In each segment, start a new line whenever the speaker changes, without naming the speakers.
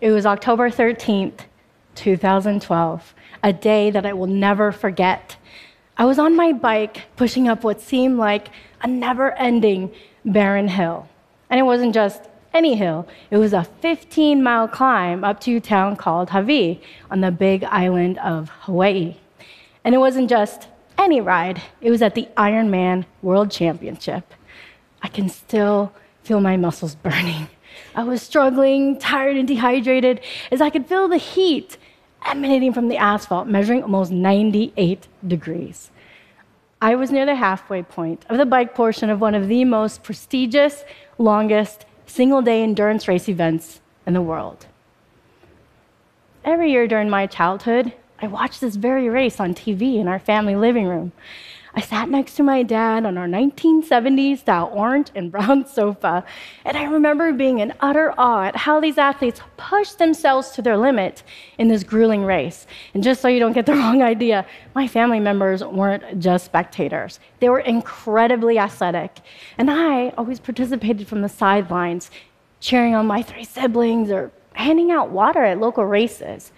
It was October 13th, 2012, a day that I will never forget. I was on my bike pushing up what seemed like a never ending barren hill. And it wasn't just any hill, it was a 15 mile climb up to a town called Hawi on the big island of Hawaii. And it wasn't just any ride, it was at the Ironman World Championship. I can still feel my muscles burning. I was struggling, tired, and dehydrated as I could feel the heat emanating from the asphalt, measuring almost 98 degrees. I was near the halfway point of the bike portion of one of the most prestigious, longest single day endurance race events in the world. Every year during my childhood, I watched this very race on TV in our family living room. I sat next to my dad on our 1970s style orange and brown sofa, and I remember being in utter awe at how these athletes pushed themselves to their limit in this grueling race. And just so you don't get the wrong idea, my family members weren't just spectators, they were incredibly athletic. And I always participated from the sidelines, cheering on my three siblings or handing out water at local races.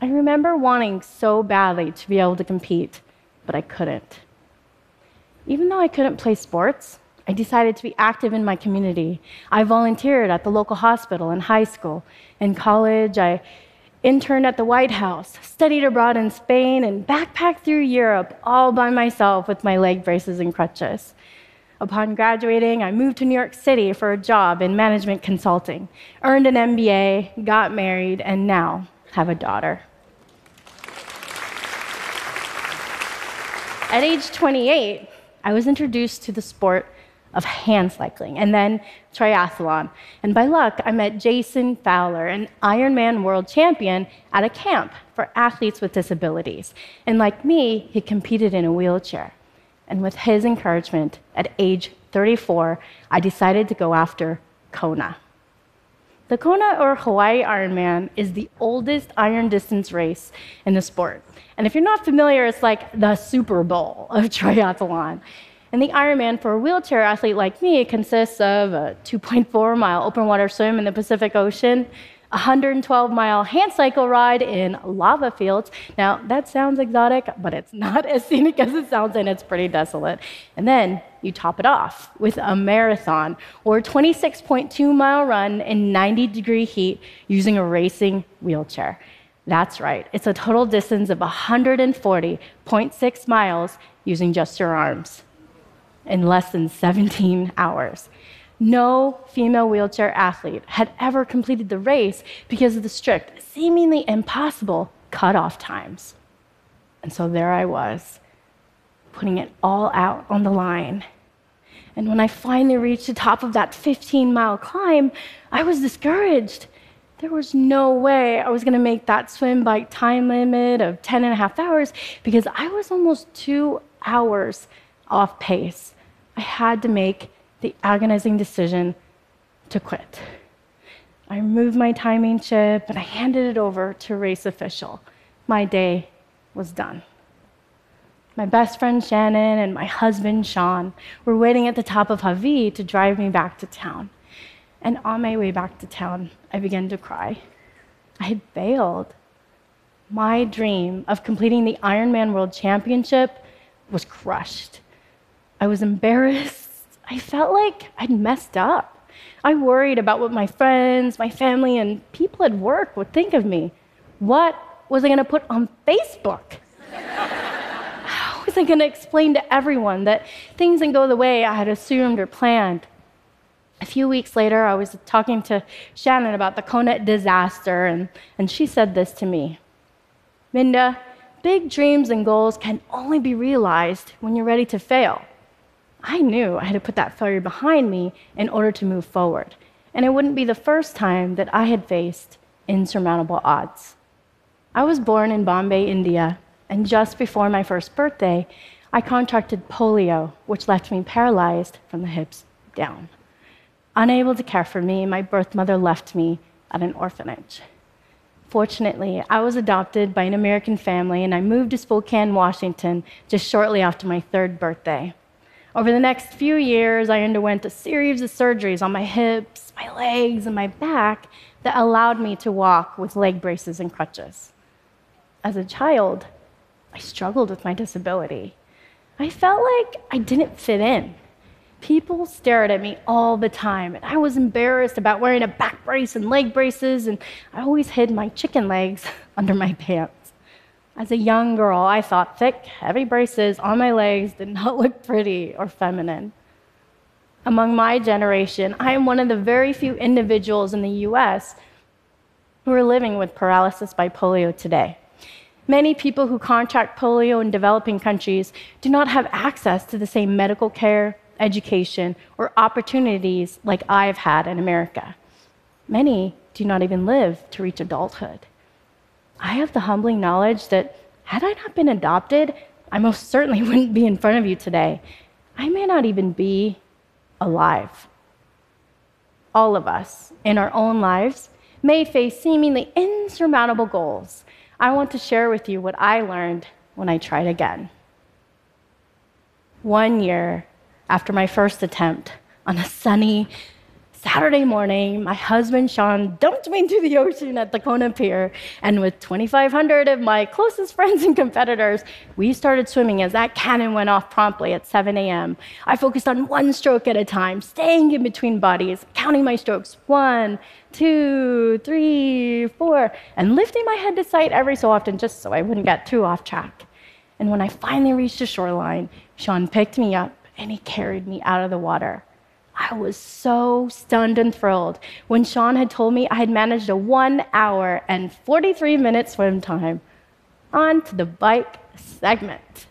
I remember wanting so badly to be able to compete, but I couldn't. Even though I couldn't play sports, I decided to be active in my community. I volunteered at the local hospital in high school. In college, I interned at the White House, studied abroad in Spain, and backpacked through Europe all by myself with my leg braces and crutches. Upon graduating, I moved to New York City for a job in management consulting, earned an MBA, got married, and now have a daughter. At age 28, I was introduced to the sport of hand cycling and then triathlon. And by luck, I met Jason Fowler, an Ironman world champion, at a camp for athletes with disabilities. And like me, he competed in a wheelchair. And with his encouragement, at age 34, I decided to go after Kona. The Kona or Hawaii Ironman is the oldest iron distance race in the sport. And if you're not familiar, it's like the Super Bowl of triathlon. And the Ironman for a wheelchair athlete like me consists of a 2.4 mile open water swim in the Pacific Ocean, 112 mile hand cycle ride in lava fields. Now, that sounds exotic, but it's not as scenic as it sounds, and it's pretty desolate. And then you top it off with a marathon or 26.2 mile run in 90 degree heat using a racing wheelchair. That's right, it's a total distance of 140.6 miles using just your arms in less than 17 hours. No female wheelchair athlete had ever completed the race because of the strict, seemingly impossible cutoff times. And so there I was, putting it all out on the line. And when I finally reached the top of that 15 mile climb, I was discouraged. There was no way I was going to make that swim bike time limit of 10 and a half hours because I was almost two hours off pace. I had to make the agonizing decision to quit. I removed my timing chip and I handed it over to a race official. My day was done. My best friend Shannon and my husband Sean were waiting at the top of Hawi to drive me back to town. And on my way back to town, I began to cry. I had failed. My dream of completing the Ironman World Championship was crushed. I was embarrassed. I felt like I'd messed up. I worried about what my friends, my family, and people at work would think of me. What was I going to put on Facebook? How was I going to explain to everyone that things didn't go the way I had assumed or planned? A few weeks later, I was talking to Shannon about the Kona disaster, and, and she said this to me Minda, big dreams and goals can only be realized when you're ready to fail. I knew I had to put that failure behind me in order to move forward. And it wouldn't be the first time that I had faced insurmountable odds. I was born in Bombay, India, and just before my first birthday, I contracted polio, which left me paralyzed from the hips down. Unable to care for me, my birth mother left me at an orphanage. Fortunately, I was adopted by an American family and I moved to Spokane, Washington just shortly after my third birthday. Over the next few years, I underwent a series of surgeries on my hips, my legs, and my back that allowed me to walk with leg braces and crutches. As a child, I struggled with my disability. I felt like I didn't fit in. People stared at me all the time, and I was embarrassed about wearing a back brace and leg braces, and I always hid my chicken legs under my pants. As a young girl, I thought thick, heavy braces on my legs did not look pretty or feminine. Among my generation, I am one of the very few individuals in the US who are living with paralysis by polio today. Many people who contract polio in developing countries do not have access to the same medical care, education, or opportunities like I've had in America. Many do not even live to reach adulthood. I have the humbling knowledge that had I not been adopted, I most certainly wouldn't be in front of you today. I may not even be alive. All of us, in our own lives, may face seemingly insurmountable goals. I want to share with you what I learned when I tried again. One year after my first attempt on a sunny Saturday morning, my husband Sean dumped me into the ocean at the Kona Pier, and with 2,500 of my closest friends and competitors, we started swimming as that cannon went off promptly at 7 a.m. I focused on one stroke at a time, staying in between bodies, counting my strokes one, two, three, four, and lifting my head to sight every so often just so I wouldn't get too off track. And when I finally reached the shoreline, Sean picked me up and he carried me out of the water. I was so stunned and thrilled when Sean had told me I had managed a one hour and 43 minute swim time. On to the bike segment.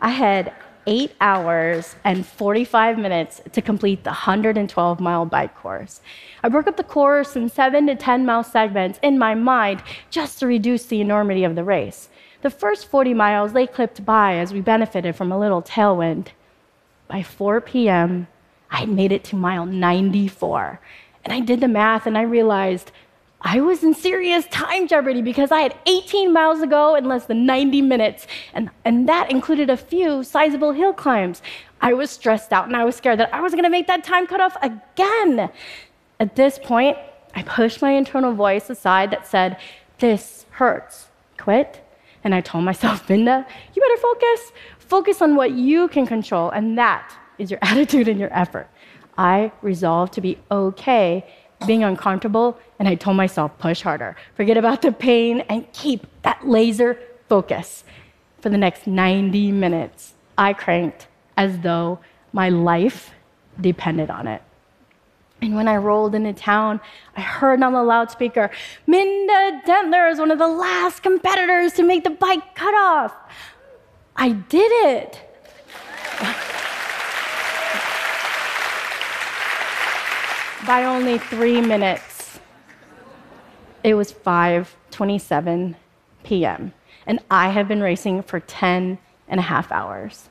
I had eight hours and 45 minutes to complete the 112 mile bike course. I broke up the course in seven to 10 mile segments in my mind just to reduce the enormity of the race. The first 40 miles they clipped by as we benefited from a little tailwind. By 4 p.m., I made it to mile 94. And I did the math and I realized I was in serious time jeopardy because I had 18 miles to go in less than 90 minutes. And, and that included a few sizable hill climbs. I was stressed out and I was scared that I was going to make that time cutoff again. At this point, I pushed my internal voice aside that said, This hurts. Quit. And I told myself, Minda, you better focus. Focus on what you can control. And that is your attitude and your effort. I resolved to be okay being uncomfortable, and I told myself, push harder. Forget about the pain and keep that laser focus. For the next 90 minutes, I cranked as though my life depended on it. And when I rolled into town, I heard on the loudspeaker, Minda Dentler is one of the last competitors to make the bike cutoff. I did it. By only three minutes. It was 5:27 p.m. and I have been racing for 10 and a half hours.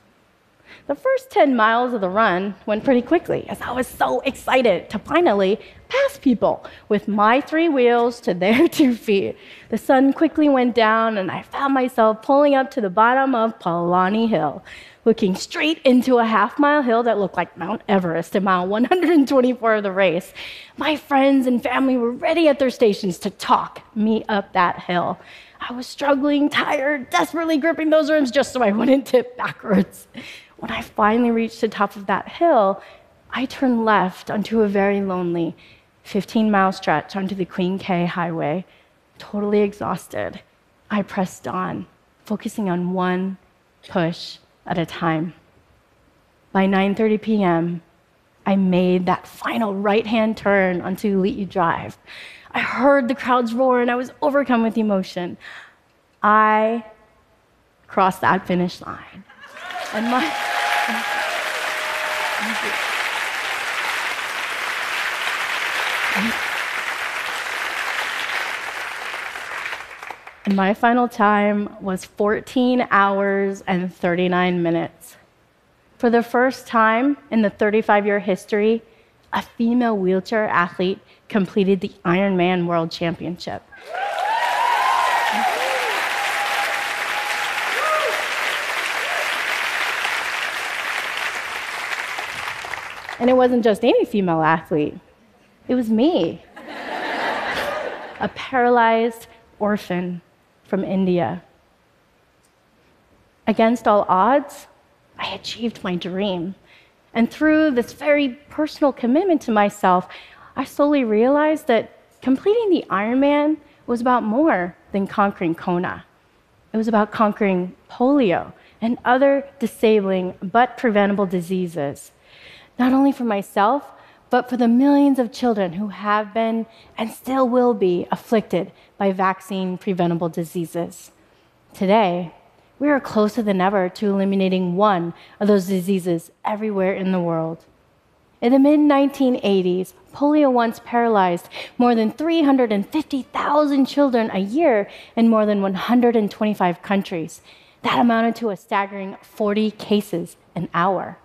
The first 10 miles of the run went pretty quickly as I was so excited to finally pass people with my three wheels to their two feet. The sun quickly went down and I found myself pulling up to the bottom of Palani Hill, looking straight into a half mile hill that looked like Mount Everest at mile 124 of the race. My friends and family were ready at their stations to talk me up that hill. I was struggling, tired, desperately gripping those rims just so I wouldn't tip backwards. When I finally reached the top of that hill, I turned left onto a very lonely 15 mile stretch onto the Queen K highway. Totally exhausted, I pressed on, focusing on one push at a time. By 9:30 p.m., I made that final right-hand turn onto Alii Drive. I heard the crowds roar and I was overcome with emotion. I crossed that finish line. And my And my final time was 14 hours and 39 minutes. For the first time in the 35 year history, a female wheelchair athlete completed the Ironman World Championship. And it wasn't just any female athlete, it was me, a paralyzed orphan from India. Against all odds, I achieved my dream. And through this very personal commitment to myself, I slowly realized that completing the Ironman was about more than conquering Kona. It was about conquering polio and other disabling but preventable diseases, not only for myself, but for the millions of children who have been and still will be afflicted by vaccine preventable diseases. Today, we are closer than ever to eliminating one of those diseases everywhere in the world. In the mid 1980s, polio once paralyzed more than 350,000 children a year in more than 125 countries. That amounted to a staggering 40 cases an hour.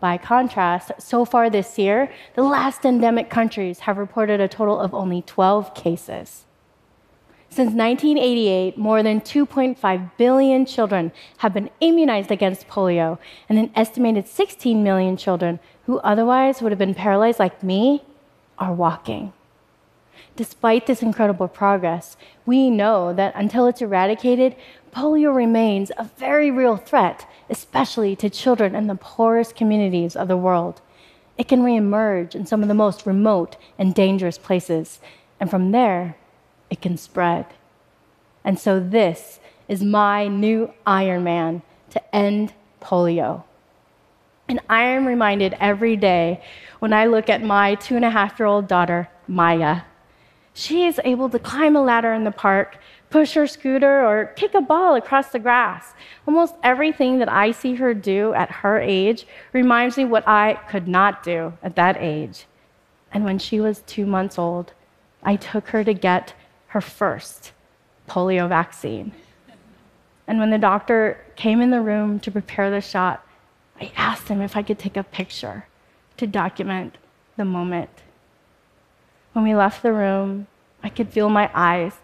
By contrast, so far this year, the last endemic countries have reported a total of only 12 cases. Since 1988, more than 2.5 billion children have been immunized against polio, and an estimated 16 million children who otherwise would have been paralyzed like me are walking. Despite this incredible progress, we know that until it's eradicated, polio remains a very real threat, especially to children in the poorest communities of the world. It can reemerge in some of the most remote and dangerous places, and from there, it can spread. And so, this is my new Iron Man to end polio. And I am reminded every day when I look at my two and a half year old daughter, Maya. She is able to climb a ladder in the park, push her scooter, or kick a ball across the grass. Almost everything that I see her do at her age reminds me what I could not do at that age. And when she was two months old, I took her to get her first polio vaccine. And when the doctor came in the room to prepare the shot, I asked him if I could take a picture to document the moment. When we left the room, I could feel my eyes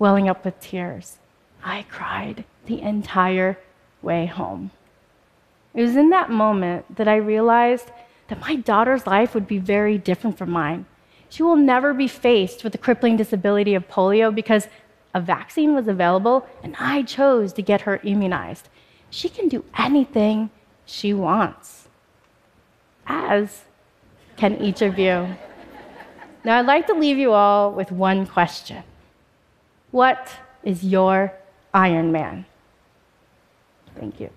welling up with tears. I cried the entire way home. It was in that moment that I realized that my daughter's life would be very different from mine. She will never be faced with the crippling disability of polio because a vaccine was available and I chose to get her immunized. She can do anything she wants, as can each of you. Now, I'd like to leave you all with one question What is your Iron Man? Thank you.